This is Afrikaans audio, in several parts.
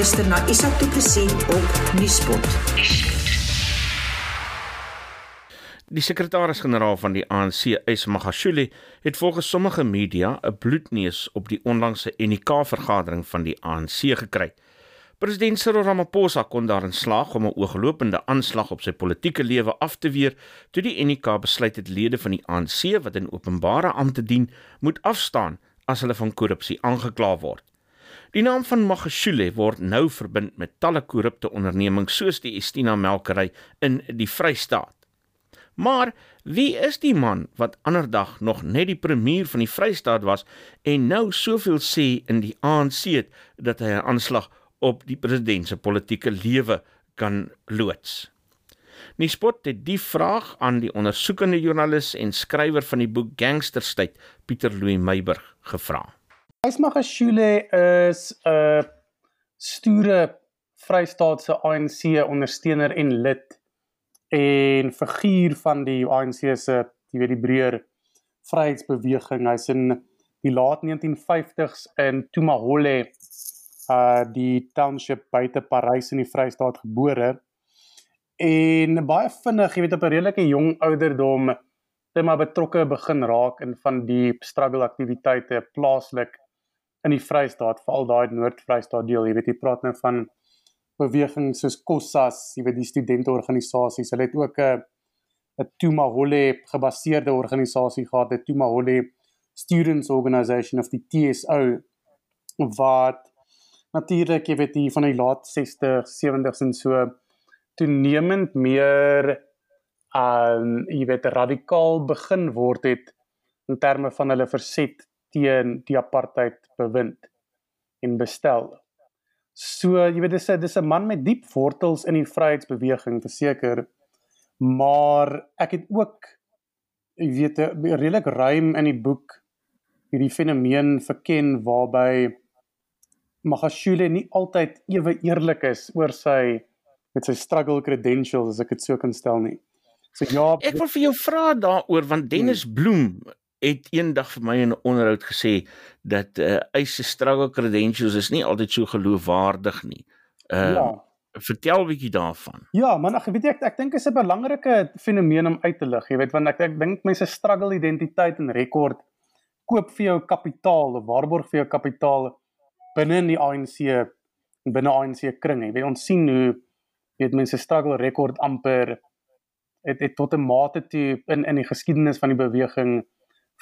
luister na Isak Du Plessis op Nieuwspot. Die sekretaris-generaal van die ANC, Ys Magashule, het volgens sommige media 'n bloedneus op die onlangse UNIKA-vergadering van die ANC gekry. President Cyril Ramaphosa kon daarin slaag om 'n ooglopende aanslag op sy politieke lewe af te weer toe die UNIKA besluit het lede van die ANC wat in openbare ampte dien, moet afstaan as hulle van korrupsie aangekla word. Die naam van Magashule word nou verbind met talle korrupte ondernemings soos die Estina melkery in die Vrystaat. Maar wie is die man wat anderdag nog net die premier van die Vrystaat was en nou soveel sê in die ANC het dat hy 'n aanslag op die president se politieke lewe kan loods? Nispot het die vraag aan die ondersoekende joernalis en skrywer van die boek Gangsterstyd, Pieter Louw Meiburg, gevra. Ysmagashule is 'n stoere Vrystaatse ANC ondersteuner en lid en figuur van die ANC se, jy weet die breër vryheidsbeweging. Hy's in die laat 1950s in Tumahole, uh die township buite Parys in die Vrystaat gebore. En baie vinnig, jy weet op 'n redelike jong ouderdom, het hy maar betrokke begin raak in van die struggle aktiwiteite plaaslik in die Vrystaat, veral daai Noord-Vrystaat deel, jy weet jy praat nou van bewegings soos Kossas, jy weet die studenteorganisasies. Hulle het ook 'n 'n Tumahole gebaseerde organisasie gehad, die Tumahole Students Organisation of die TSO wat natuurlik jy weet hier van die laat 60s, 70s en so toenemend meer um jy weet radikaal begin word het in terme van hulle verset teen die apartheid bewind en bestel. So, jy weet dis 'n dis 'n man met diep wortels in die vryheidsbeweging verseker, maar ek het ook jy weet 'n redelik ruim in die boek hierdie fenomeen verken waarby Magashule nie altyd ewe eerlik is oor sy met sy struggle credentials as ek dit so kan stel nie. So ja, ek wil vir jou vra daaroor want Dennis hmm. Bloem het eendag vir my in 'n onderhoud gesê dat uh eis se struggle credentials is nie altyd so geloofwaardig nie. Uh ja. vertel 'n bietjie daarvan. Ja, man, ek weet ek ek dink is 'n belangrike fenomeen om uit te lig, jy weet want ek ek dink mense struggle identiteit en rekord koop vir jou kapitaal of waarborg vir jou kapitaal binne in die ANC binne ANC kring. Jy weet ons sien hoe weet mense struggle rekord amper het, het tot 'n mate toe in in die geskiedenis van die beweging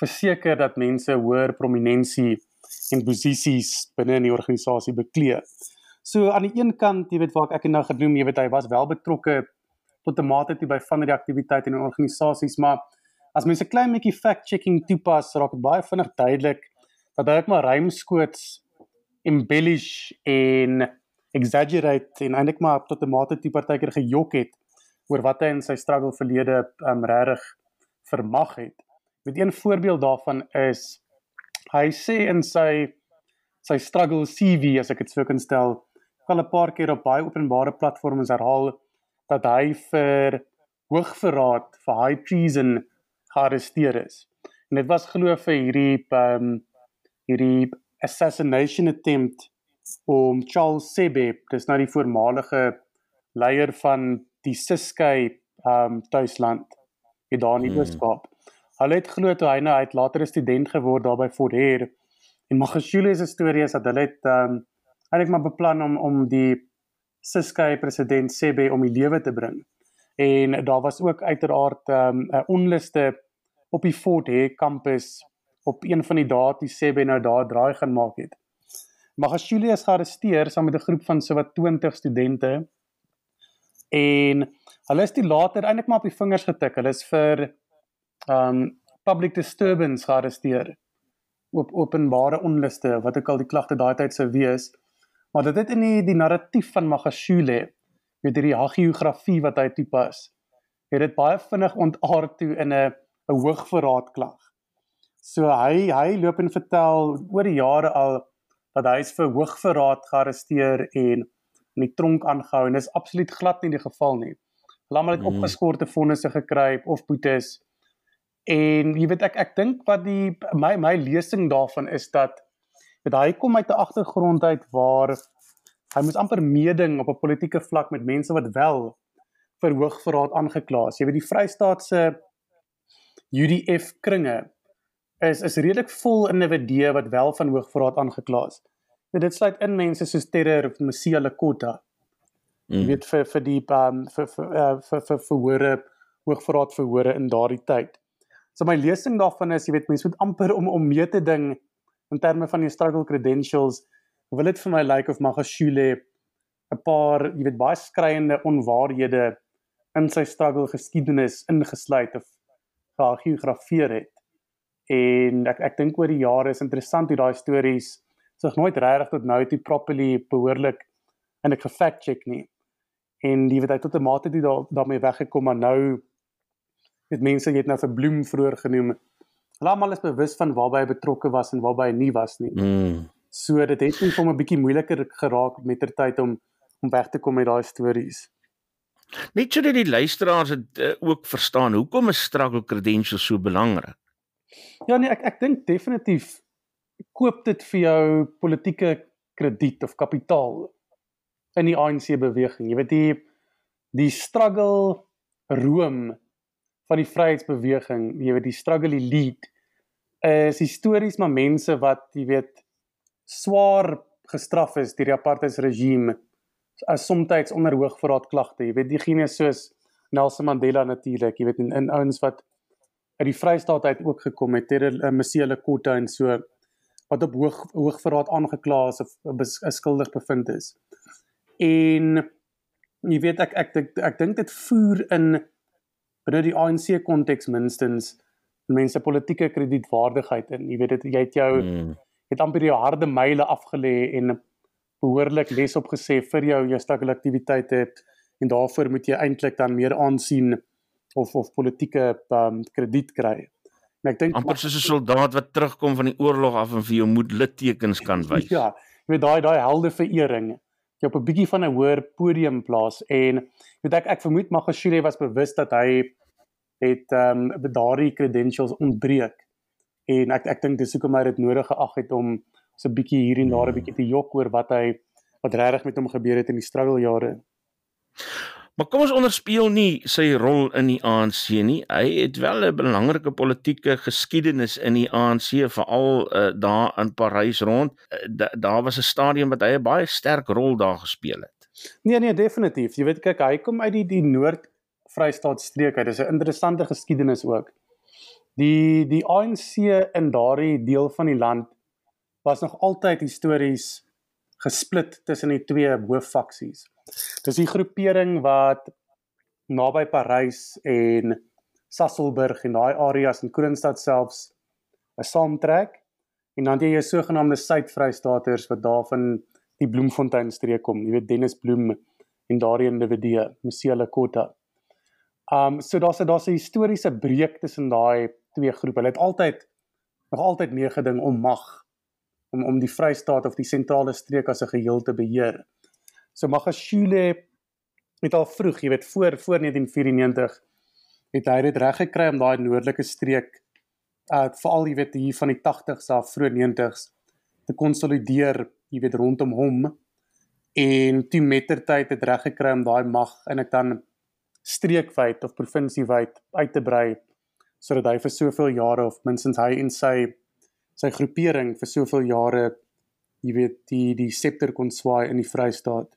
verseker dat mense hoër prominensie en posisies binne in die organisasie beklee. So aan die een kant, jy weet waar ek nou genoem, jy weet hy was wel betrokke tot 'n mate toe by van die aktiwiteite in die organisasies, maar as mense 'n klein bietjie fact-checking toepas, raak dit baie vinnig duidelik dat hy net maar rymskoots embellish en exaggerate en eintlik maar tot 'n mate toe partykeer gejok het oor wat hy in sy struggle verlede um, regtig vermag het. Met een voorbeeld daarvan is hy sê in sy sy struggle CV as ek dit sou kan stel, al 'n paar keer op baie openbare platforms herhaal dat hy vir hoogverraad vir high treason gearresteer is. En dit was glo vir hierdie um hierdie assassination attempt om Charles Sebe, dis nou die voormalige leier van die Ciskei um tuisland in daar in die Weskaap. Hmm. Hulle het glo toe hy nou uit later 'n student geword daar by Fort Hare. En Magashule se storie is dat hulle het ehm um, eintlik maar beplan om om die Ciskei president Sebe om die lewe te bring. En daar was ook uiteraard ehm, 'n um, onluste op die Fort Hare kampus op een van die dae toe Sebe nou daar draai gaan maak het. Magashule is gearresteer saam met 'n groep van sowat 20 studente. En hulle is die later eintlik maar op die vingers getik. Hulle is vir um public disturbance gearresteer op openbare onluste wat ook al die klagte daai tyd sou wees maar dit het in die, die narratief van Magashule weet hierdie hagiografie wat hy toepas het dit baie vinnig ontaard toe in 'n 'n hoogverraad klag so hy hy loop en vertel oor die jare al dat hy is vir hoogverraad gearresteer en in die tronk aangehou en dis absoluut glad nie die geval nie. Hulle het mm. opgeskorte vonnisse gekry of boetes. En jy weet ek ek dink wat die my my lesing daarvan is dat weet hy kom uit 'n agtergrond uit waar hy moes amper meeding op 'n politieke vlak met mense wat wel vir hoogverraad aangekla is. Jy weet die Vrystaat se UDF kringe is is redelik vol individue wat wel van hoogverraad aangekla is. Nou dit sluit in mense soos Terror of Musia Lekota. Jy mm. weet vir vir die um, vir vir uh, vir vir verhore hoogverraad verhore in daardie tyd. So my lesing daarvan is, jy weet mense moet amper om om mee te ding in terme van die struggle credentials wil dit vir my lyk like of Magashule 'n paar, jy weet baie skreiende onwaarhede in sy struggle geskiedenis ingesluit of geografeer het. En ek ek dink oor die jare is interessant hoe daai stories sig nooit regtig tot nou toe properly behoorlik en ek gefact check nie. En die weet hy tot 'n mate dit daar daarmee weggekom maar nou het mense jy het nou vir Bloem vroeër genoem. Hulle almal is bewus van waarby hy betrokke was en waarby hy nie was nie. Mm. So dit het net vir hom 'n bietjie moeiliker geraak met ter tyd om om weg te kom met daai stories. Net sodat die luisteraars dit uh, ook verstaan, hoekom is struggle credentials so belangrik? Ja nee, ek ek dink definitief koop dit vir jou politieke krediet of kapitaal in die ANC beweging. Jy weet die die struggle room van die vryheidsbeweging, jy weet die struggle elite is histories maar mense wat jy weet swaar gestraf is deur die apartheidsregime as soms onder hoogverraad klagte. Jy weet diegene soos Nelson Mandela natuurlik, jy weet in, in ouens wat uit die Vrystaat uit ook gekom het, ter uh, Msele Kota en so wat op hoog hoogverraad aangekla is of skuldig bevind is. En jy weet ek ek ek, ek dink dit voer in binne die ANC konteks minstens mense politieke kredietwaardigheid in. Jy weet dit jy het jou mm. het amper jou harde myle afgelê en behoorlik les opgesê vir jou jou stukkel aktiwiteite en daarvoor moet jy eintlik dan meer aansien of of politieke um, krediet kry. En ek dink amper soos 'n soldaat wat terugkom van die oorlog af en vir jou moet littekens kan wys. Ja, jy weet daai daai helde verering jy op 'n bietjie van 'n hoër podium plaas en weet ek ek vermoed Magashule was bewus dat hy het ehm um, daardie credentials ontbreek en ek ek dink dis hoekom hy dit nodig geag het om so 'n bietjie hier en daar 'n bietjie te jok oor wat hy wat regtig met hom gebeur het in die struggle jare. Maar kom ons onderspeel nie sy rol in die ANC nie. Hy het wel 'n belangrike politieke geskiedenis in die ANC veral uh, daar in Parys rond. Uh, da, daar was 'n stadium wat hy 'n baie sterk rol daar gespeel het. Nee nee, definitief. Jy weet kyk, hy kom uit die die Noord Vrystaat streek uit. Dis 'n interessante geskiedenis ook. Die die ANC in daardie deel van die land was nog altyd histories gesplit tussen die twee hooffaksies. Dis die groepering wat naby Parys en Sasolburg en daai areas in Kroonstad selfs 'n saamtrek en dan jy jou sogenaamde Suid-Vrystaaters wat daarvan die Bloemfontein streek kom, jy weet Dennis Bloem en daardie individue, Musiele Kota. Um so daar's 'n daar's 'n historiese breek tussen daai twee groepe. Hulle het altyd nog altyd meegeding om mag om om die Vrystaat of die sentrale streek as 'n geheel te beheer. So Magashule het al vroeg, jy weet voor voor 1994 het hy dit reg gekry om daai noordelike streek uh veral jy weet hier van die 80s af vroeg 90s te konsolideer, jy weet rondom hom en toe mettertyd het reg gekry om daai mag en ek dan streekwyd of provinsiewyd uit te brei sodat hy vir soveel jare of minstens hy en sy sy groepering vir soveel jare jy weet die die septer kon swaai in die Vrystaat.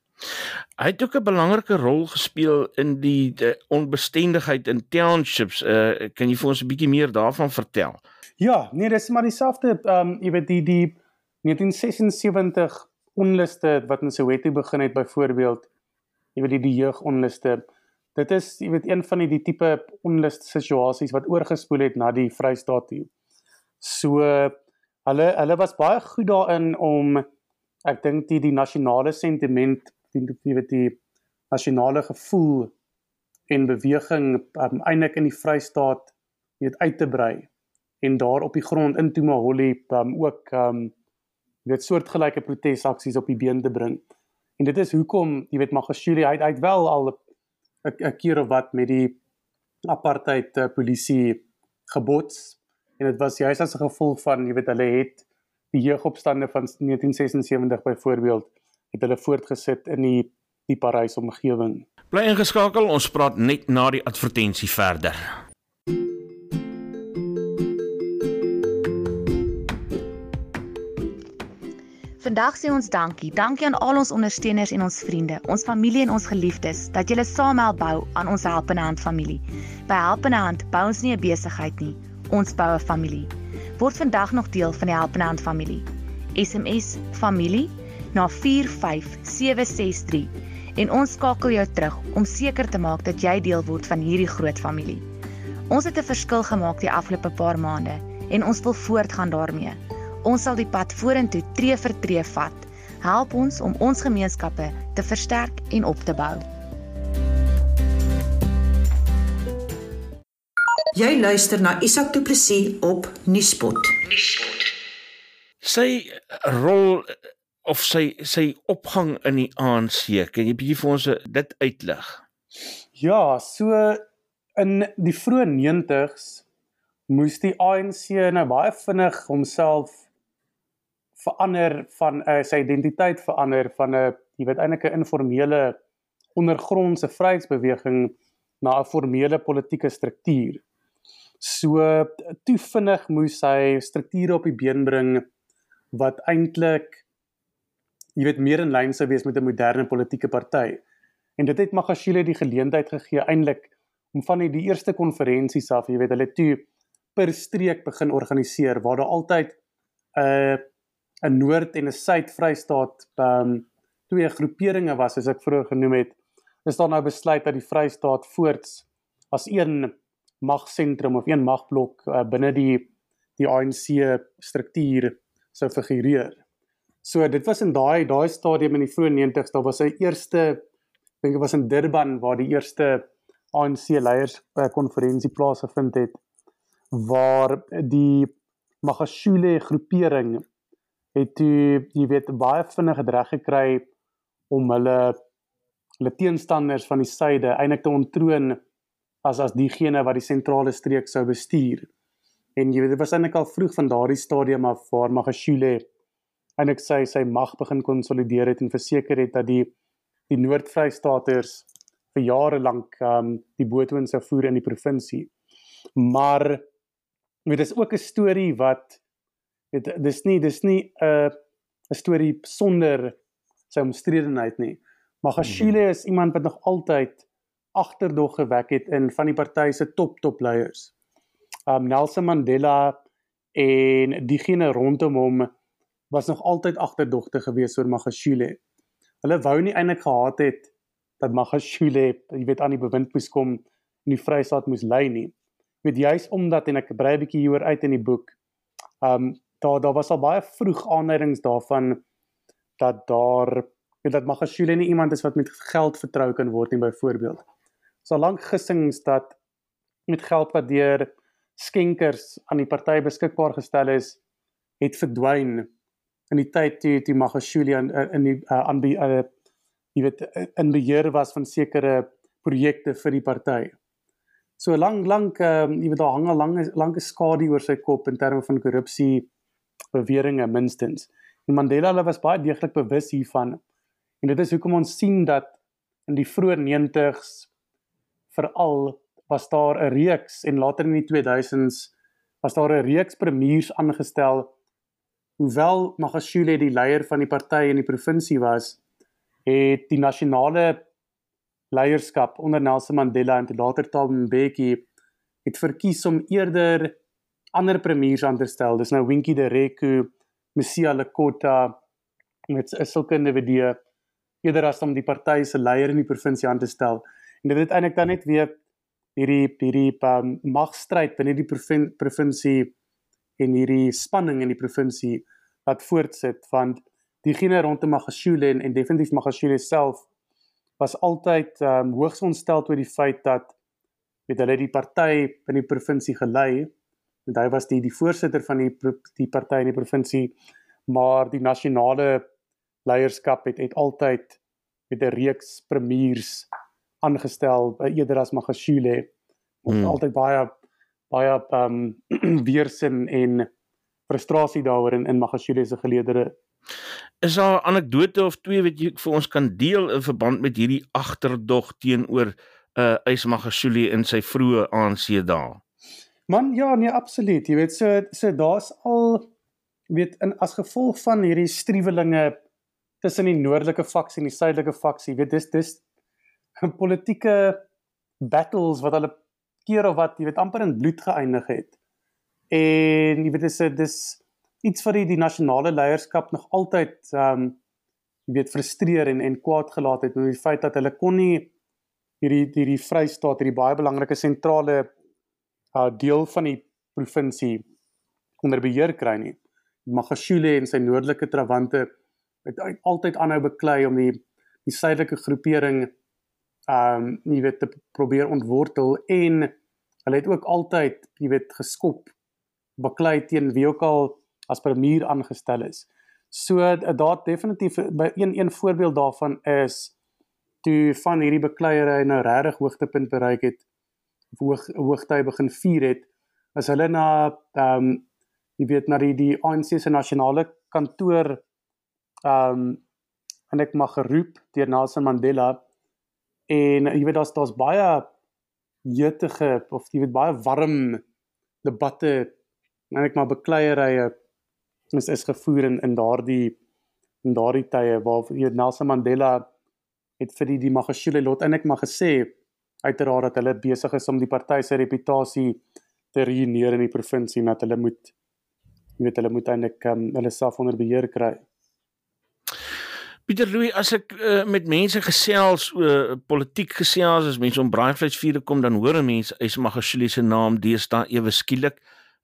Hy het ook 'n belangrike rol gespeel in die, die onbestendigheid in townships. Uh kan jy vir ons 'n bietjie meer daarvan vertel? Ja, nee, dis maar dieselfde ehm um, jy weet die die 1976 onluste wat in Soweto begin het byvoorbeeld. Jy weet die, die jeugonluste. Dit is jy weet een van die die tipe onlus situasies wat oorgespoel het na die Vrystaat toe. So hulle hulle was baie goed daarin om ek dink die die nasionale sentiment die die weet die nasionale gevoel en beweging um, eintlik in die Vrystaat weet uit te brei en daar op die grond in Tumaholi um, ook um weet soortgelyke protesaksies op die been te bring. En dit is hoekom jy weet Magashule hy het wel al 'n keer of wat met die apartheid uh, polisie gebots en dit was juist as 'n gevolg van jy weet hulle het die jeugopstande van 1976 byvoorbeeld het hulle voortgesit in die die Parys omgewing. Bly ingeskakel, ons praat net na die advertensie verder. Vandag sê ons dankie. Dankie aan al ons ondersteuners en ons vriende, ons familie en ons geliefdes dat julle saam help bou aan ons Helpende Hand familie. By Helpende Hand bou ons nie 'n besigheid nie, ons bou 'n familie. Word vandag nog deel van die Helpende Hand familie. SMS familie na 45763 en ons skakel jou terug om seker te maak dat jy deel word van hierdie groot familie. Ons het 'n verskil gemaak die afgelope paar maande en ons wil voortgaan daarmee. Ons sal die pad vorentoe tree vir tree vat. Help ons om ons gemeenskappe te versterk en op te bou. Jy luister na Isak Du Plessis op Nuuspot. Sy rol of sy sy opgang in die ANC, kan jy bietjie vir ons dit uitlig? Ja, so in die vroeë 90's moes die ANC nou baie vinnig homself verander van uh, sy identiteit verander van 'n jy weet eintlik 'n informele ondergrondse vryheidsbeweging na 'n formele politieke struktuur. So toe vinnig moes hy strukture op die been bring wat eintlik jy weet meer in lyn sou wees met 'n moderne politieke party. En dit het Magashule die geleentheid gegee eintlik om van die, die eerste konferensies af, jy weet, hulle toe per streek begin organiseer waar daar altyd 'n uh, 'n Noord en 'n Suid-Vrystaat ehm um, twee groeperinge was as ek vroeër genoem het, is daar nou besluit dat die Vrystaat voorts as een magsentrum of een magblok uh, binne die die ANC struktuur sou figureer. So dit was in daai daai stadium in die vroeë 90's, daar was 'n eerste dink ek was in Durban waar die eerste ANC leiers uh, konferensie plaasgevind het waar die Magashule groepering het toe jy weet baie vinnig reg gekry om hulle hulle teenstanders van die suide eintlik te ontroon as as diegene wat die sentrale streek sou bestuur. En jy weet dit was eintlik al vroeg van daardie stadium af waar Magashule eintlik sy sy mag begin konsolideer het en verseker het dat die die Noord-Vrystaaters vir jare lank um die boottoon sou voer in die provinsie. Maar dit is ook 'n storie wat Dit dis nie dis nie 'n uh, 'n storie sonder sy omstredenheid nie. Magashule is iemand wat nog altyd agterdog gewek het in van die party se top top leiers. Um Nelson Mandela en diegene rondom hom was nog altyd agterdogte gewees oor Magashule. Hulle wou nie eintlik gehad het dat Magashule, jy weet aan die bewind moes kom en die Vrystaat moes lei nie. Ek weet juis omdat en ek brei 'n bietjie hieroor uit in die boek. Um daar daar was al baie vroeg aanduidings daarvan dat daar weet dat Magashule nie iemand is wat met geld vertrou kan word nie byvoorbeeld. So lank gissings dat met geld wat deur skenkers aan die party beskikbaar gestel is, het verdwyn in die tyd toe toe Magashule in in die uh, aan die uh, jy weet in beheer was van sekere projekte vir die party. So lank lank um, jy weet daar hang 'n lange lange skadu oor sy kop in terme van korrupsie beweringe minstens. En Mandela hulle was baie deeglik bewus hiervan. En dit is hoekom ons sien dat in die vroeë 90's veral was daar 'n reeks en later in die 2000's was daar 'n reeks premiers aangestel. Hoewel Magashule die leier van die party in die provinsie was, het die nasionale leierskap onder Nelson Mandela en later Thabo Mbeki het verkies om eerder ander premiers aan te stel. Dis nou Winkie de Reku, Messia Lekota met sulke individue eerder as om die party se leier in die provinsie aan te stel. En dit het eintlik dan net weer hierdie hierdie um, magstryd binne die provinsie en hierdie spanning in die provinsie wat voortsit want diegene rondom Magashule en, en definitief Magashule self was altyd um, hoogs ontstel oor die feit dat weet hulle die party in die provinsie gelei en hy was die die voorsitter van die die party in die provinsie maar die nasionale leierskap het het altyd met 'n reeks premiers aangestel eerder as Magashule ons hmm. altyd baie baie um weersin en frustrasie daaroor in in Magashule se geleedere Is daar 'n anekdote of twee wat jy vir ons kan deel in verband met hierdie agterdog teenoor uh Ismagashule in sy vroeë ANC dae? Man, ja, nee, absoluut. Jy weet so so daar's al weet in as gevolg van hierdie struwelinge tussen die noordelike faksie en die suidelike faksie, weet dis dis 'n politieke battles wat hulle keer of wat jy weet amper in bloed geëindig het. En jy weet dis dis iets vir die, die nasionale leierskap nog altyd ehm um, jy weet frustreer en en kwaad gelaat het met die feit dat hulle kon nie hierdie hierdie Vrystaat, hierdie baie belangrike sentrale uh, deel van die provinsie onder beheer kry nie. Magashule en sy noordelike trawante het altyd aanhou beklei om die die suidelike groepering ehm um, jy weet te probeer ontwortel en hulle het ook altyd jy weet geskop baklei teen wie ook al as premier aangestel is. So eh, daar definitief by een een voorbeeld daarvan is toe van hierdie bekleierery nou regtig hoogtepunt bereik het hoog hoogtyd begin vier het as hulle na ehm um, jy weet na die die ANC se nasionale kantoor ehm um, en ek mag geroep deur Nelson Mandela. En jy weet daar's daar's baie jeutige of jy weet baie warm debatte en ek maar bekleierye is is gevoer in in daardie in daardie tye waar jy weet Nelson Mandela het vir die die Magashule lot en ek mag gesê uiteraard dat hulle besig is om die party se reputasie te ruïneer in die provinsie en dat hulle moet jy weet hulle moet eintlik um, hulle self onder beheer kry. Pieter Louw as ek uh, met mense gesels uh, politiek gesels as mense om braaivleisvuur kom dan hoor mense is Magashule se naam deesdae ewe skielik.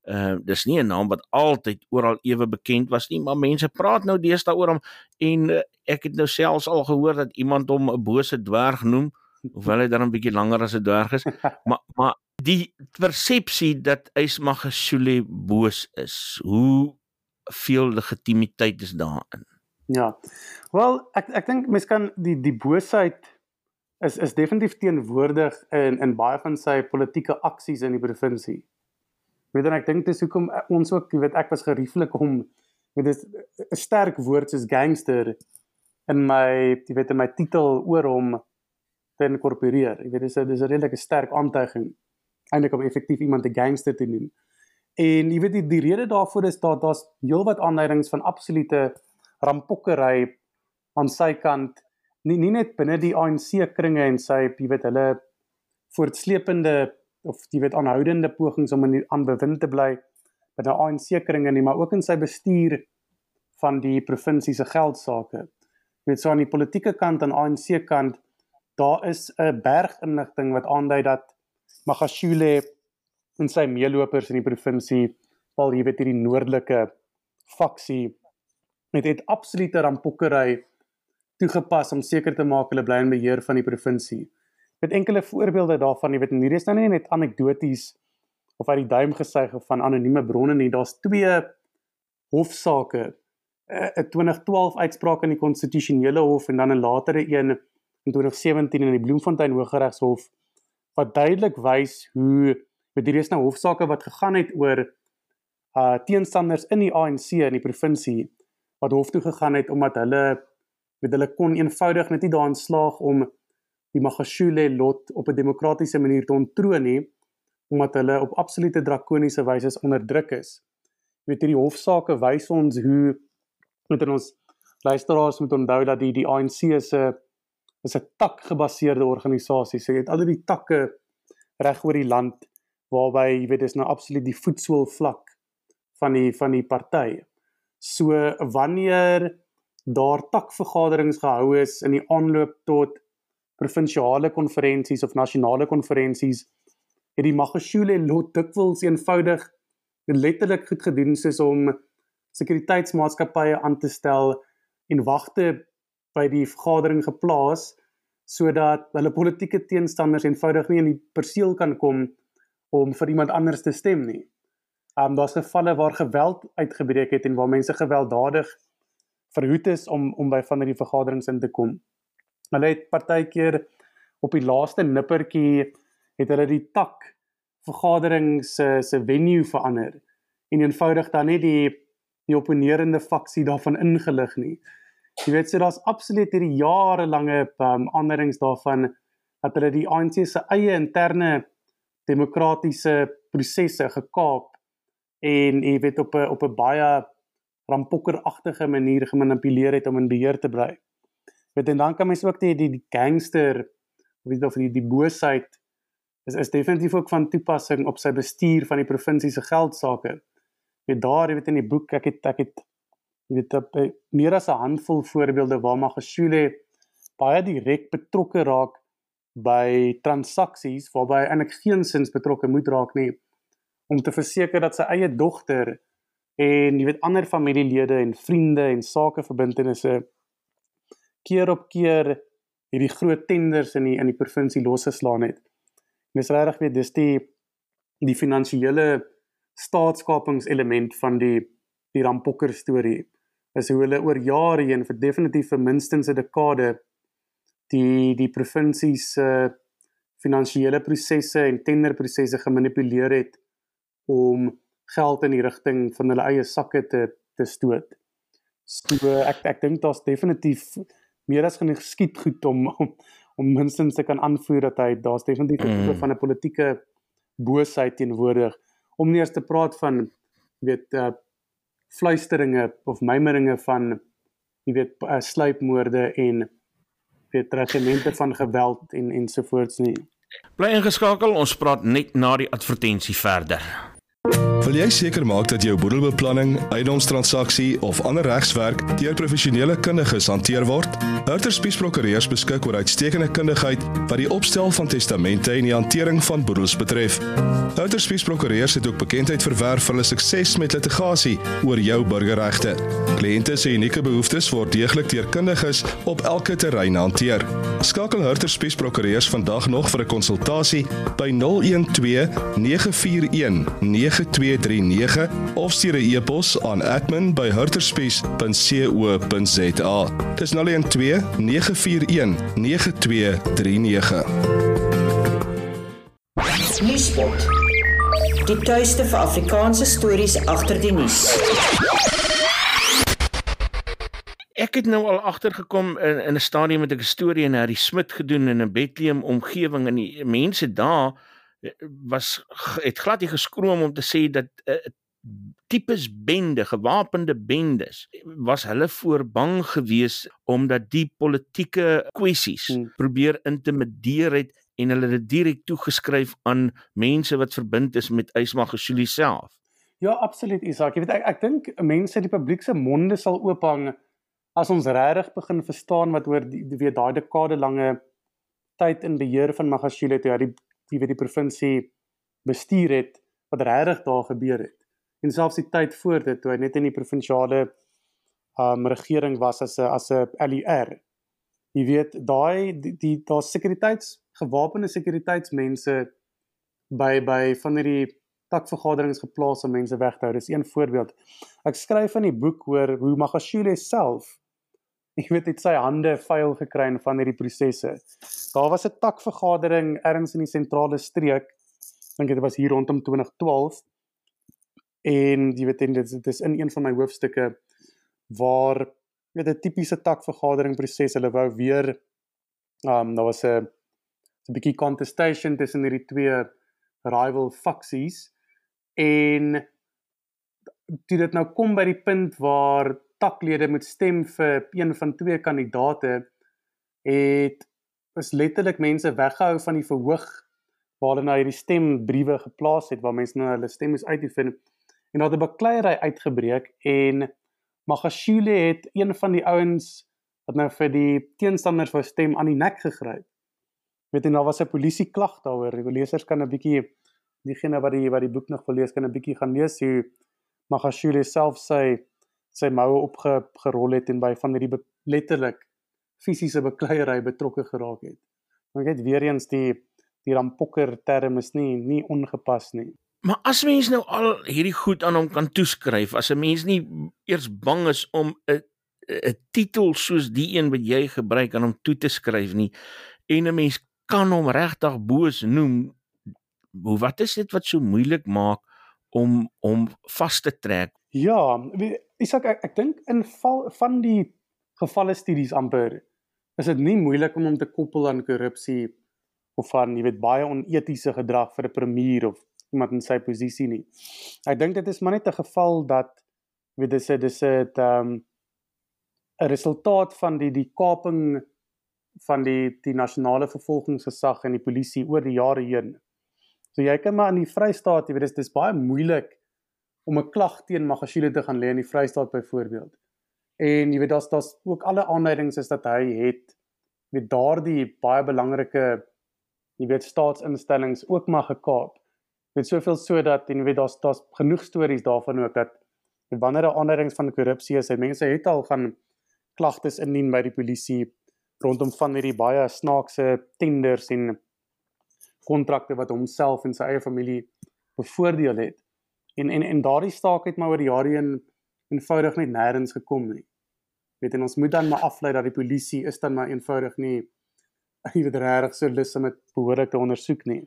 Uh dis nie 'n naam wat altyd oral ewe bekend was nie, maar mense praat nou deesdae oor hom en uh, ek het nou selfs al gehoor dat iemand hom 'n bose dwerg noem, hoewel hy dan 'n bietjie langer as 'n dwerg is. maar maar die persepsie dat Ismagashule boos is, hoe veel legitimiteit is daarin? Ja. Wel, ek ek dink mense kan die die boosheid is is definitief teenwoordig in in baie van sy politieke aksies in die provinsie. Weet dan ek dink dis hoekom ons ook, jy weet, ek was gerieflik om weet dis 'n sterk woord soos gangster in my jy weet in my titel oor hom te inkorporeer. Jy weet dis 'n dis 'n redelike sterk aantuiging eintlik om effektief iemand 'n gangster te noem. En jy weet die, die rede daarvoor is dat daar's heelwat aanduidings van absolute rampokkery aan sy kant nie nie net binne die ANC kringe en sy jy weet hulle voortsleepende of jy weet aanhoudende pogings om in aan bewind te bly by die ANC kringe nie maar ook in sy bestuur van die provinsie se geldsaake. Jy weet so aan die politieke kant en ANC kant daar is 'n berg inligting wat aandui dat Magashule en sy meelopers in die provinsie val jy weet hierdie noordelike faksie met het absolute rampokkery toegepas om seker te maak hulle bly in beheer van die provinsie. Met enkele voorbeelde daarvan, jy weet, hierdie is nou nie net anekdoties of uit die duim gesuig van anonieme bronne nie. Daar's twee hofsaake, eh, 'n 2012 uitspraak in die konstitusionele hof en dan 'n latere een in 2017 in die Bloemfontein Hooggeregshof wat duidelik wys hoe met hierdie is nou hofsaake wat gegaan het oor uh teenstanders in die ANC in die provinsie wat hof toe gegaan het omdat hulle met hulle kon eenvoudig net nie daarin slaag om die Magashule lot op 'n demokratiese manier te ontroon nie omdat hulle op absolute drakoniese wyse onderdruk is. Jy weet hierdie hofsaake wys ons hoe met ons luisteraars moet onthou dat die die ANC is is 'n tak gebaseerde organisasie. So jy het al die takke reg oor die land waarby jy weet dis nou absoluut die voetsool vlak van die van die party. So wanneer daar takvergaderings gehou is in die aanloop tot provinsiale konferensies of nasionale konferensies, het die Magashule lot dikwels eenvoudig letterlik goed gedoen soos om sekuriteitsmaatskappye aan te stel en wagte by die vergadering geplaas sodat hulle politieke teenstanders eenvoudig nie in die perseel kan kom om vir iemand anders te stem nie. Um daar's gevalle waar geweld uitgebreek het en waar mense gewelddadig verhoed is om om by van hierdie vergaderings in te kom. Hulle het partykeer op die laaste nippertjie het hulle die tak vergadering se se venue verander en eenvoudig dan net die die opponerende faksie daarvan ingelig nie. Jy weet so daar's absoluut hierdie jarelange um, aanderings daarvan dat hulle die ANC se eie interne demokratiese prosesse gekaap en jy weet op 'n op 'n baie rampokkeragtige manier gemanipuleer het om in beheer te bly. Weet en dan kan mens ook die die, die gangster of weet of die die boosheid is is definitief ook van toepassing op sy bestuur van die provinsie se geldsaake. Weet daar, jy weet in die boek ek het ek het jy weet op meer as 'n handvol voorbeelde waar Magashule baie direk betrokke raak by transaksies waarby hy eintlik geensins betrokke moet raak nie om te verseker dat sy eie dogter en jy weet ander familielede en vriende en sakeverbintenisse keer op keer hierdie groot tenders in die in die provinsie losgeslaan het. Mens regtig weet dis die die finansiële staatskapingselement van die die Rampokker storie is hoe hulle oor jare heen vir definitief vir minstens 'n dekade die die provinsie se finansiële prosesse en tenderprosesse gemanipuleer het om geld in die rigting van hulle eie sakke te te stoot. So ek ek dink daar's definitief meer as genoeg skiet goed om om, om minstens te kan aanvoer dat hy daar's definitief 'n tipe mm. van 'n politieke boosheid teenwoordig om nie eers te praat van weet uh fluisteringe of mymeringe van jy weet uh, sluipmoorde en weet regimente van geweld en ensovoorts nie. Bly ingeskakel, ons praat net na die advertensie verder. Wil jy seker maak dat jou boedelbeplanning, eiendomstransaksie of ander regswerk deur professionele kundiges hanteer word? Hurter Spies Prokureurs beskik oor uitstekende kundigheid wat die opstel van testamente en die hantering van boedels betref. Hurter Spies Prokureurs het ook bekendheid verwerf vir hulle sukses met litigasie oor jou burgerregte. Kliënte se unieke behoeftes word deeglik deur kundiges op elke terrein hanteer. Skakel Hurter Spies Prokureurs vandag nog vir 'n konsultasie by 012 941 92 0239 of stuur 'n e-pos aan admin@hurterspies.co.za. Dis 012 941 9239. Nuuspot. Die tuiste vir Afrikaanse stories agter die nuus. Ek het nou al agtergekom in in 'n stadium met 'n storie in Harry Smit gedoen in 'n Bethlehem omgewing en die mense daar was het glad nie geskroom om te sê dat 'n uh, eh, tipes bende, gewapende bendes was hulle voor bang gewees omdat die politieke kwessies hmm. probeer intimideer het en hulle dit direk toegeskryf aan mense wat verbind is met Ysmagashuli self. Ja, absoluut Isak. Jy weet ek ek dink mense die publiek se monde sal oophang as ons regtig begin verstaan wat oor die weet daai dekade lange tyd in beheer van Magashule toe hy die die wat die provinsie bestuur het wat regtig daar gebeur het. En selfs die tyd voor dit toe hy net in die provinsiale um regering was as 'n as 'n LER. Jy weet daai die, die daar sekuriteits gewapende sekuriteitsmense by by van hierdie takvergaderings geplaas om mense weg te hou. Dis een voorbeeld. Ek skryf in die boek oor hoe Magashule self ek weet dit sy hande vuil gekry in van hierdie prosesse. Daar was 'n takvergadering ergens in die sentrale streek. Dink dit was hier rondom 2012. En jy weet dit dit is in een van my hoofstukke waar weet 'n tipiese takvergadering proses hulle wou weer um daar was 'n 'n bietjie contestation tussen hierdie twee rival faksies en dit het nou kom by die punt waar taklede moet stem vir een van twee kandidate het is letterlik mense weggehou van die verhoog waar hulle nou hierdie stembriewe geplaas het waar mense nou hulle stem moes uitvind en daar het 'n bakleierery uitgebreek en Magashule het een van die ouens wat nou vir die teenstanders wou stem aan die nek gegryp. Weet jy nou was 'n polisie klag daaroor. Die lesers kan 'n bietjie diegene wat die wat die boek nog wil lees kan 'n bietjie gaan lees hoe Magashule self sê sy moue opgerol het en by van hierdie letterlik fisiese bekleierery betrokke geraak het. Want ek het weer eens die die rampokker term is nie nie ongepas nie. Maar as mens nou al hierdie goed aan hom kan toeskryf, as 'n mens nie eers bang is om 'n 'n titel soos die een wat jy gebruik aan hom toe te skryf nie en 'n mens kan hom regtig boos noem, hoe wat is dit wat so moeilik maak om om vas te trek Ja, Isak ek, ek dink in val van die gevalle studies amper is dit nie moeilik om hom te koppel aan korrupsie of van jy weet baie onetiese gedrag vir 'n premier of iemand in sy posisie nie. Ek dink dit is maar net 'n geval dat weet dis dis 'n ehm 'n resultaat van die die kaping van die die nasionale vervolgingsgesag en die polisie oor die jare heen. So jy kan maar in die Vrystaat, jy weet dis dis baie moeilik om 'n klag teen Magashule te gaan lê in die Vrystaat byvoorbeeld. En jy weet daar's daar's ook alle aanduidings is dat hy het met daardie baie belangrike jy weet staatsinstellings ook maar gekaap. Met soveel sodat en jy weet daar's daar's genoeg stories daarvan ook dat wanneer daar aanduidings van korrupsie is, mense het al gaan klagtes indien by die polisie rondom van hierdie baie snaakse tenders en kontrakte wat homself en sy eie familie bevoordeel het. En en en daardie staak het maar oor die jare heen eenvoudig net nêrens gekom nie. Weet en ons moet dan maar aflei dat die polisie is dan maar eenvoudig nie jy weet regtig so lus om dit behoorlik te ondersoek nie.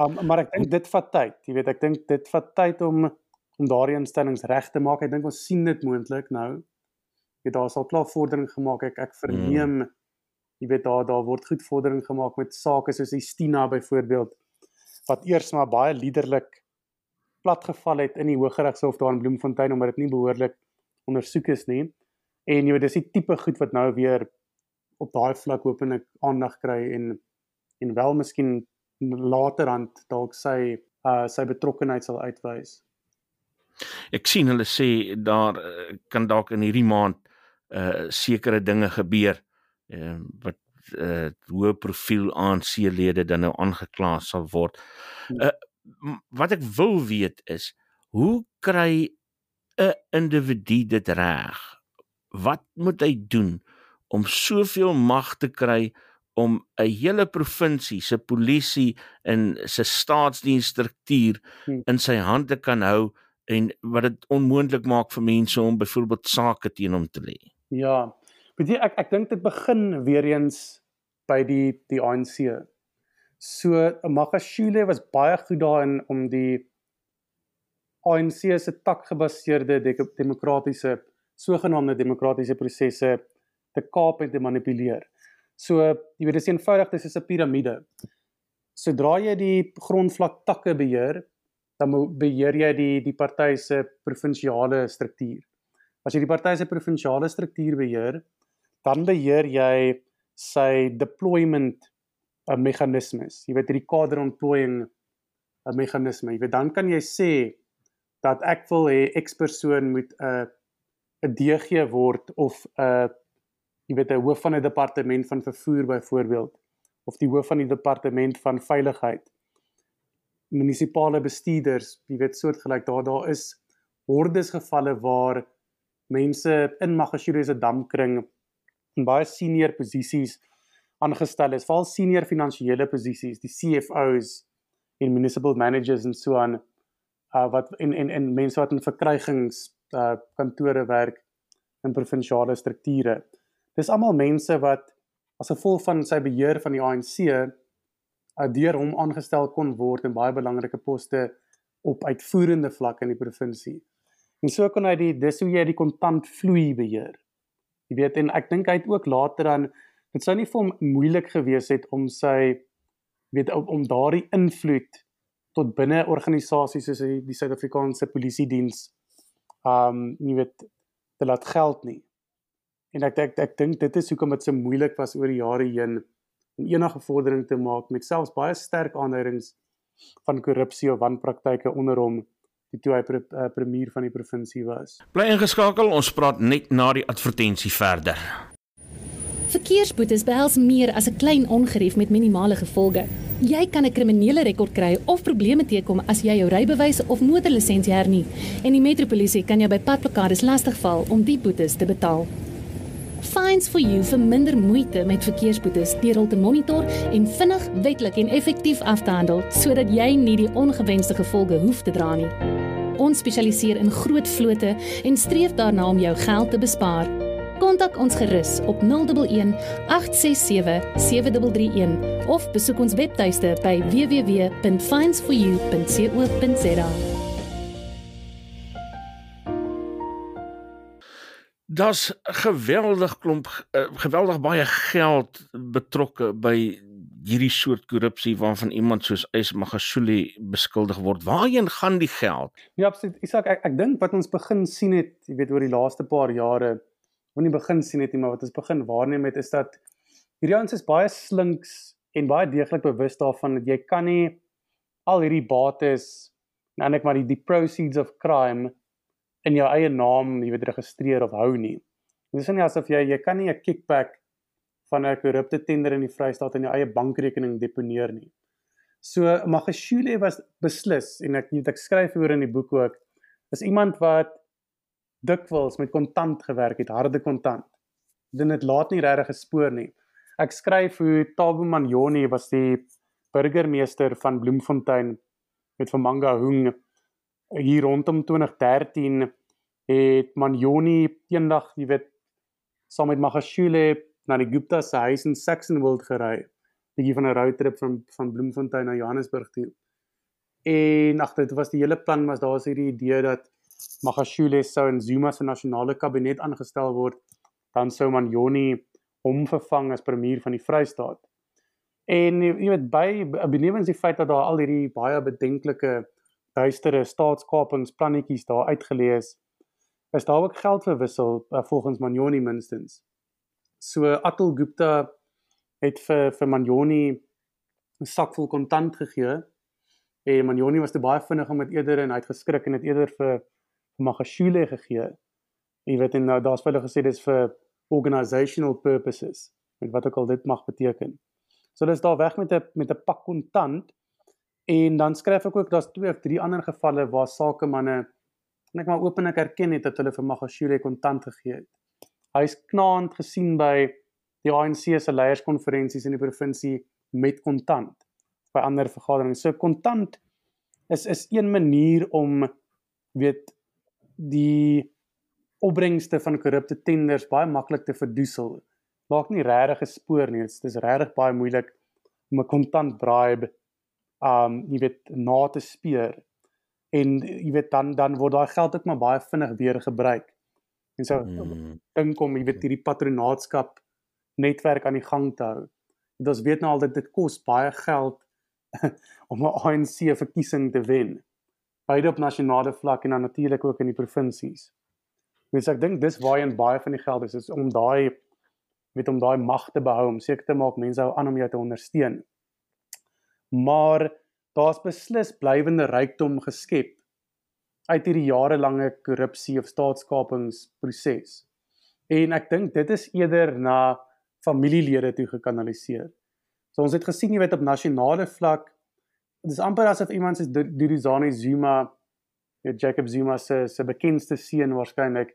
Um maar ek dink dit vat tyd. Jy weet ek dink dit vat tyd om om daardie instellings reg te maak. Ek dink ons sien dit moontlik nou weet daar sal klaar vordering gemaak ek ek verneem mm. jy weet daar daar word goed vordering gemaak met sake soos die Stina byvoorbeeld wat eers maar baie liderlik platgeval het in die Hooggeregshof daar in Bloemfontein omdat dit nie behoorlik ondersoek is nie en jy weet dis die tipe goed wat nou weer op daai vlak hopelik aandag kry en en wel miskien laterand dalk sy uh, sy betrokkeheid sal uitwys. Ek sien hulle sê daar uh, kan dalk in hierdie maand uh sekere dinge gebeur uh, wat uh hoë profiel ANC-lede dan nou aangekla sal word. Uh wat ek wil weet is hoe kry 'n individu dit reg? Wat moet hy doen om soveel mag te kry om 'n hele provinsie se polisie en se staatsdiensstruktuur hmm. in sy hande kan hou en wat dit onmoontlik maak vir mense om byvoorbeeld sake teen hom te lê? Ja. Weet jy ek ek dink dit begin weer eens by die die ANC. So Magashule was baie goed daarin om die ANC se takgebaseerde demokratiese sogenaamde demokratiese prosesse te kaap en te manipuleer. So jy weet dis eenvoudig dis is 'n piramide. Sodra jy die grondvlak takke beheer, dan beheer jy die die party se provinsiale struktuur. As jy die party se provinsiale struktuur beheer, dan beheer jy sy deployment uh, meganismes. Jy weet hierdie kader ontplooiing 'n meganisme. Jy weet dan kan jy sê dat ek wil hê X persoon moet 'n uh, 'n DG word of 'n uh, jy weet 'n hoof van 'n departement van vervoer byvoorbeeld of die hoof van die departement van veiligheid munisipale bestuurders jy weet soortgelyk daar daar is hordes gevalle waar mense in Magashule se damkring in baie senior posisies aangestel is, veral senior finansiële posisies, die CFOs en municipal managers en so aan uh wat en en en mense wat in verkrygings uh kantore werk in provinsiale strukture. Dis almal mense wat as gevolg van sy beheer van die ANC uh deur hom aangestel kon word in baie belangrike poste op uitvoerende vlak in die provinsie. En so kon hy die dis hoe jy die kontant vloei beheer. Jy weet en ek dink hy het ook later dan dit sou nie vir hom moeilik gewees het om sy weet om, daardie invloed tot binne organisasies soos die Suid-Afrikaanse Polisie Diens um jy weet te laat geld nie. En ek ek ek dink dit is hoekom dit so moeilik was oor die jare heen om enige vordering te maak met selfs baie sterk aanduidings van korrupsie of wanpraktyke onder hom toe hy pre, uh, premier van die provinsie was. Bly ingeskakel, ons praat net na die advertensie verder. Verkeersboetes behels meer as 'n klein ongerief met minimale gevolge. Jy kan 'n kriminele rekord kry of probleme teekom as jy jou rybewys of motorlisensie hernie en die metropolisie kan jou by padblokkades lastigval om die boetes te betaal. Fines for you vir minder moeite met verkeersboetes deur hul te monitor en vinnig, wetlik en effektief af te handel sodat jy nie die ongewenste gevolge hoef te dra nie. Ons spesialiseer in groot vlote en streef daarna om jou geld te bespaar. Kontak ons gerus op 011 867 7331 of besoek ons webtuiste by www.finds4u.co.za. Daar's geweldig klomp uh, geweldig baie geld betrokke by hierdie soort korrupsie waarvan iemand soos Ys Magashule beskuldig word. Waarheen gaan die geld? Ja, absoluut. Isak, ek ek dink wat ons begin sien het, jy weet oor die laaste paar jare, wanneer nie begin sien het nie, maar wat ons begin waarneem het is dat hierdie ouens is baie slinks en baie deeglik bewus daarvan dat jy kan nie al hierdie bates nou net maar die, die proceeds of crime in jou eie naam, jy weet registreer of hou nie. Dit is nie asof jy jy kan nie 'n kickback van 'n korrupte tender in die Vrystaat in jou eie bankrekening deponeer nie. So Magashule was beslis en ek weet ek skryf oor in die boek ook is iemand wat dikwels met kontant gewerk het, harde kontant. Dit het laat nie regtig gespoor nie. Ek skryf hoe Tabo Manjoni was die burgemeester van Bloemfontein met van Manga Hung hier rondom 2013 het Manjoni eendag, jy weet, saam met Magashule na die Gupta se huis in Saxonwold gery. Bietjie van 'n roadtrip van van Bloemfontein na Johannesburg toe. En ag dit was die hele plan was daar was hierdie idee dat Magashule sou in Zuma se nasionale kabinet aangestel word, dan sou Manjoni hom vervang as premier van die Vrystaat. En jy weet by benewens die feit dat daar al hierdie baie bedenklike duistere staatskapingsplannetjies daar uitgelees is daar ook geld verwissel uh, volgens Manjoni minstens. So Atul Gupta het vir vir Manjoni 'n sak vol kontant gegee. En Manjoni was te baie vinnig om dit eerder en hy het geskrik en dit eerder vir vir Magashule gegee. Jy weet en nou daar's baie gesê dis vir organisational purposes met wat ook al dit mag beteken. So dis daar weg met 'n met 'n pak kontant en dan skryf ek ook daar's twee of drie ander gevalle waar sakemanne net maar openlik erken het dat hulle vir Magashule kontant gegee het hy's knaand gesien by die ANC se leierskonferensies in die provinsie met kontant by ander vergaderings. So kontant is is een manier om weet die opbrengste van korrupte tenders baie maklik te verdoesel. Maak nie regtig 'n spoor nie. Dit is regtig baie moeilik om 'n kontant bribe um jy weet na te speur. En jy weet dan dan word daai geld ook maar baie vinnig weer gebruik. En so mm. dink om jy weet hierdie patronaatskap netwerk aan die gang te hou. Dit ons weet nou al dat dit kos baie geld om 'n ANC verkiesing te wen. Beide op nasionale vlak en dan natuurlik ook in die provinsies. Mens ek dink dis waarheen baie van die geld is, is om daai weet om daai mag te behou om seker te maak mense hou aan om jou te ondersteun. Maar daar's beslis blywende rykdom geskep uit hierdie jarelange korrupsie of staatskapingsproses. En ek dink dit is eerder na familielede toe gekanaliseer. So ons het gesien jy weet op nasionale vlak dis amper asof iemand soos Durizani Zuma, ja Jacob Zuma se se bekendste seun waarskynlik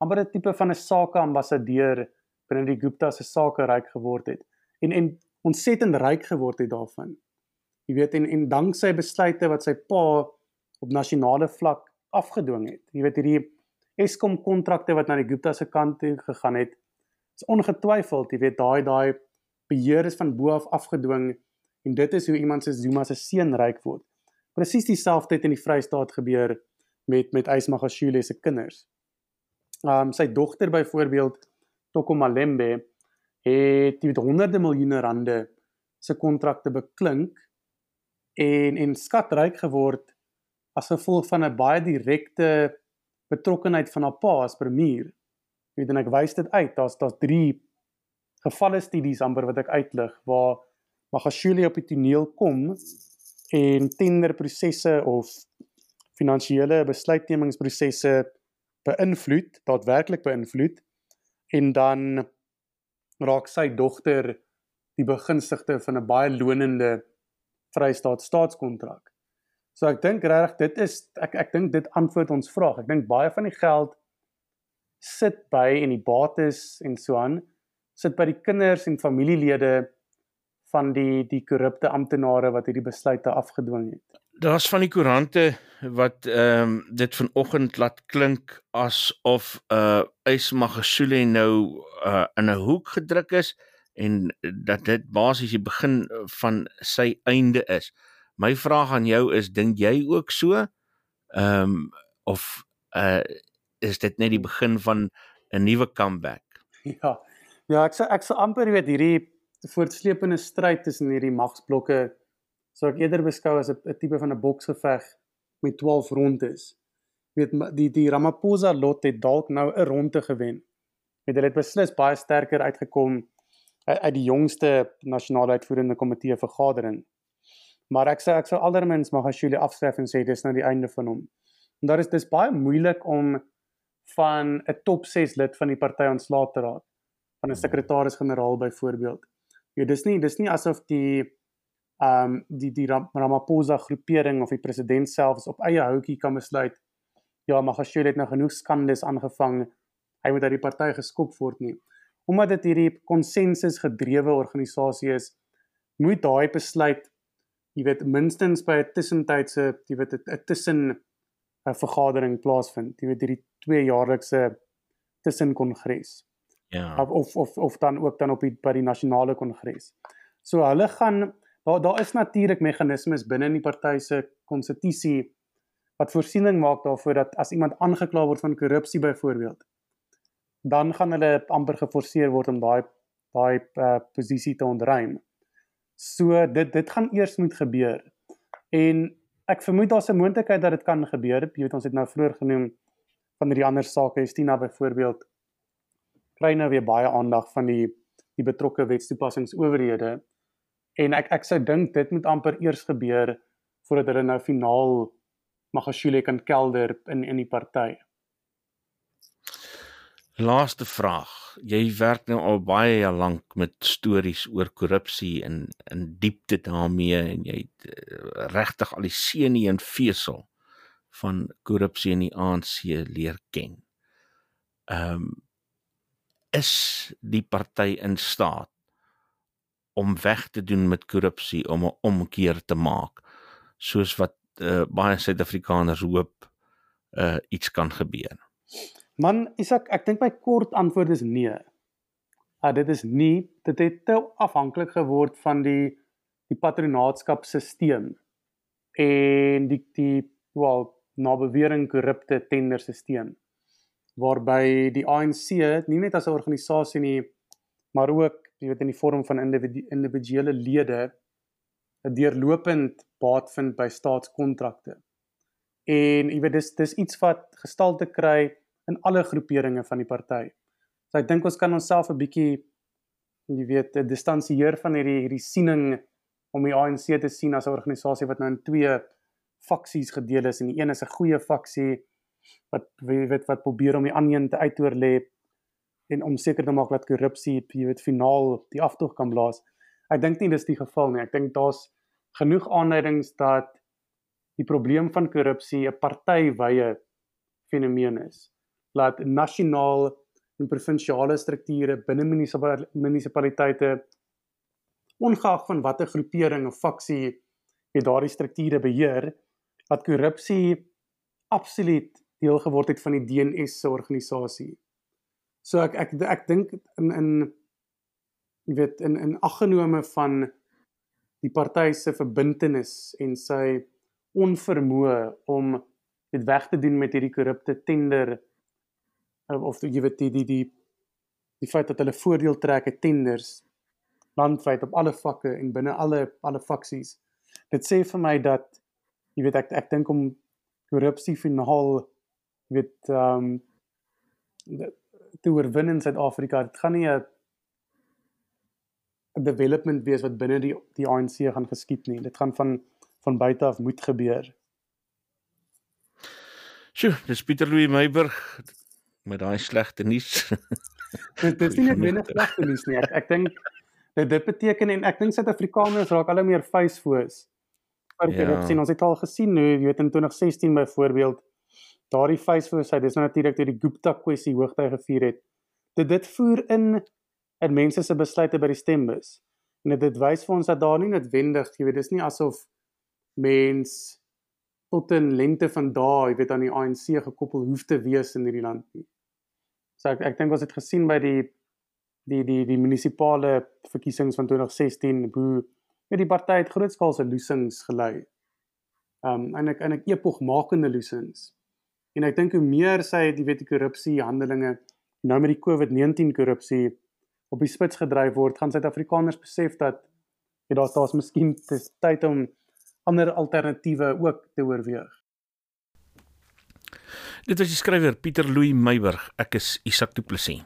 amper 'n tipe van 'n sake ambassadeur binne die Gupta se sake ryk geword het. En en ontsettend ryk geword het daarvan. Jy weet en en dank sy besluite wat sy pa op nasionale vlak afgedwing het. Jy weet hierdie Eskom kontrakte wat na die Gupta se kant toe gegaan het, is ongetwyfeld, jy weet daai daai beheer is van bo af afgedwing en dit is hoe iemand se Zuma se seun ryk word. Presies dieselfde het in die Vrystaat gebeur met met Ysmagashule se kinders. Um sy dogter byvoorbeeld Toko Malembe het met honderde miljoene rande se kontrakte beklink en en skatryk geword as gevolg van 'n baie direkte betrokkenheid van haar pa as premier. Jy weet en ek wys dit uit. Daar's daar's 3 gevalle studies amper wat ek uitlig waar Magashule op die toneel kom en tenderprosesse of finansiële besluitnemingsprosesse beïnvloed, daadwerklik beïnvloed en dan raak sy dogter die begunstigde van 'n baie lonende Vrystaat staatskontrak. So ek dink regtig dit is ek ek dink dit antwoord ons vraag. Ek dink baie van die geld sit by en die bates en so aan sit by die kinders en familielede van die die korrupte amptenare wat hierdie besluite afgedwing het. Daar's van die koerante wat ehm um, dit vanoggend laat klink asof uh Ysmagashule nou uh in 'n hoek gedruk is en dat dit basies die begin van sy einde is. My vraag aan jou is dink jy ook so? Ehm um, of uh is dit net die begin van 'n nuwe comeback. Ja. Ja, ek sê ek sê amper weet hierdie voortsleepende stryd tussen hierdie magsblokke sou ek eerder beskou as 'n tipe van 'n boksgeveg met 12 rondes. Weet die die Ramaphosa lot het dalk nou 'n ronde gewen. Weet hulle het beslis baie sterker uitgekom uit die jongste nasionale uitvoerende komitee vergadering. Maar ek sê ek sou aldermens Magashule afskryf en sê dis nou die einde van hom. En daar is dis baie moeilik om van 'n top 6 lid van die party ontslae te raak van 'n sekretaris-generaal byvoorbeeld. Ja, dis nie dis nie asof die ehm um, die die Ramaphosa groepering of die president selfs op eie houtjie kan besluit ja, Magashule het nou genoeg skandes aangevang. Hy moet uit die party geskop word nie. Omdat dit hierdie konsensus gedrewe organisasie is, moet daai besluit jy weet minstens by 'n tussentydse jy weet 'n tussen 'n vergadering plaasvind. Jy weet hierdie twee jaarlikse tussenkongres. Ja. Of of of dan ook dan op die by die nasionale kongres. So hulle gaan daar daar is natuurlik meganismes binne in die party se konstitusie wat voorsiening maak daarvoor dat as iemand aangekla word van korrupsie byvoorbeeld dan gaan hulle amper geforseer word om daai daai uh, posisie te ontruim. So dit dit gaan eers moet gebeur. En ek vermoed daar's 'n moontlikheid dat dit kan gebeur. Jy weet ons het nou vroeër genoem van hierdie ander sake, Estina byvoorbeeld kry nou weer baie aandag van die die betrokke wetstoepassingsowerhede. En ek ek sou dink dit moet amper eers gebeur voordat hulle nou finaal Magashule kan kelder in in die party. Laaste vraag. Jy werk nou al baie lank met stories oor korrupsie en in diepte daarmee en jy het uh, regtig al die seunie en vesel van korrupsie in die ANC leer ken. Ehm um, is die party in staat om weg te doen met korrupsie om 'n omkeer te maak soos wat uh, baie Suid-Afrikaners hoop uh iets kan gebeur. Man, Isak, ek dink my kort antwoord is nee. Ah dit is nie, dit het te afhanklik geword van die die patronaatskapstelsel en die die wel na bewering korrupte tenderstelsel waarby die ANC nie net as 'n organisasie nie maar ook jy weet in die vorm van individu individuele lede deurlopend baat vind by staatskontrakte. En jy weet dis dis iets wat gestalte kry in alle groeperinge van die party. So ek dink ons kan onsself 'n bietjie jy weet distansieer van hierdie hierdie siening om die ANC te sien as 'n organisasie wat nou in twee faksies gedeel is en die een is 'n goeie faksie wat weet wat probeer om die ander een te uitoorlê en om seker te maak dat korrupsie jy weet finaal die aftog kan blaas. Ek dink nie dis die geval nie. Ek dink daar's genoeg aanduidings dat die probleem van korrupsie 'n partywye fenomeen is laat nasionaal en provinsiale strukture binne munisipaliteite ongeag van watter groepering of faksie jy daardie strukture beheer dat korrupsie absoluut deel geword het van die DNS se organisasie. So ek ek ek dink in in jy weet in in aggenome van die party se verbintenis en sy onvermoë om dit weg te doen met hierdie korrupte tender of jy weet die die die die feit dat hulle voordeel trek uit tenders landwyd op alle vakke en binne alle alle faksies. Dit sê vir my dat jy weet ek ek dink om korrupsie finaal weet ehm um, te oorwin in Suid-Afrika, dit gaan nie 'n development wees wat binne die die ANC gaan geskied nie. Dit gaan van van buite af moet gebeur. Sjoe, dis Pieter Louw Meiburg met daai slegte nuus. dit dit is nie net slegte nuus nie. Ek ek dink dit dit beteken en ek dink Suid-Afrikaners raak al hoe meer facefoos. Maar ja. sien ons het al gesien hoe jy weet in 2016 byvoorbeeld daardie facefoosheid dis nou natuurlik toe die Gupta kwessie hoogtyd gevier het. Dit dit voer in in mense se besluite by die stembus. En dit wys vir ons dat daar nie noodwendig, jy weet, dis nie asof mens tot 'n lente van daai, jy weet aan die ANC gekoppel hoef te wees in hierdie land nie. So ek ek dink ons het gesien by die die die die munisipale verkiesings van 2016 hoe met die party het grootskaalse loosings gelei. Um en ek en ek epogmakende loosings. En ek dink hoe meer sy die weet die korrupsie handelinge nou met die COVID-19 korrupsie op die spits gedryf word, gaan Suid-Afrikaners besef dat jy daar's daar's miskien tyd om ander alternatiewe ook te oorweeg. Dit was die skrywer Pieter Louw Meyburg. Ek is Isak Du Plessis.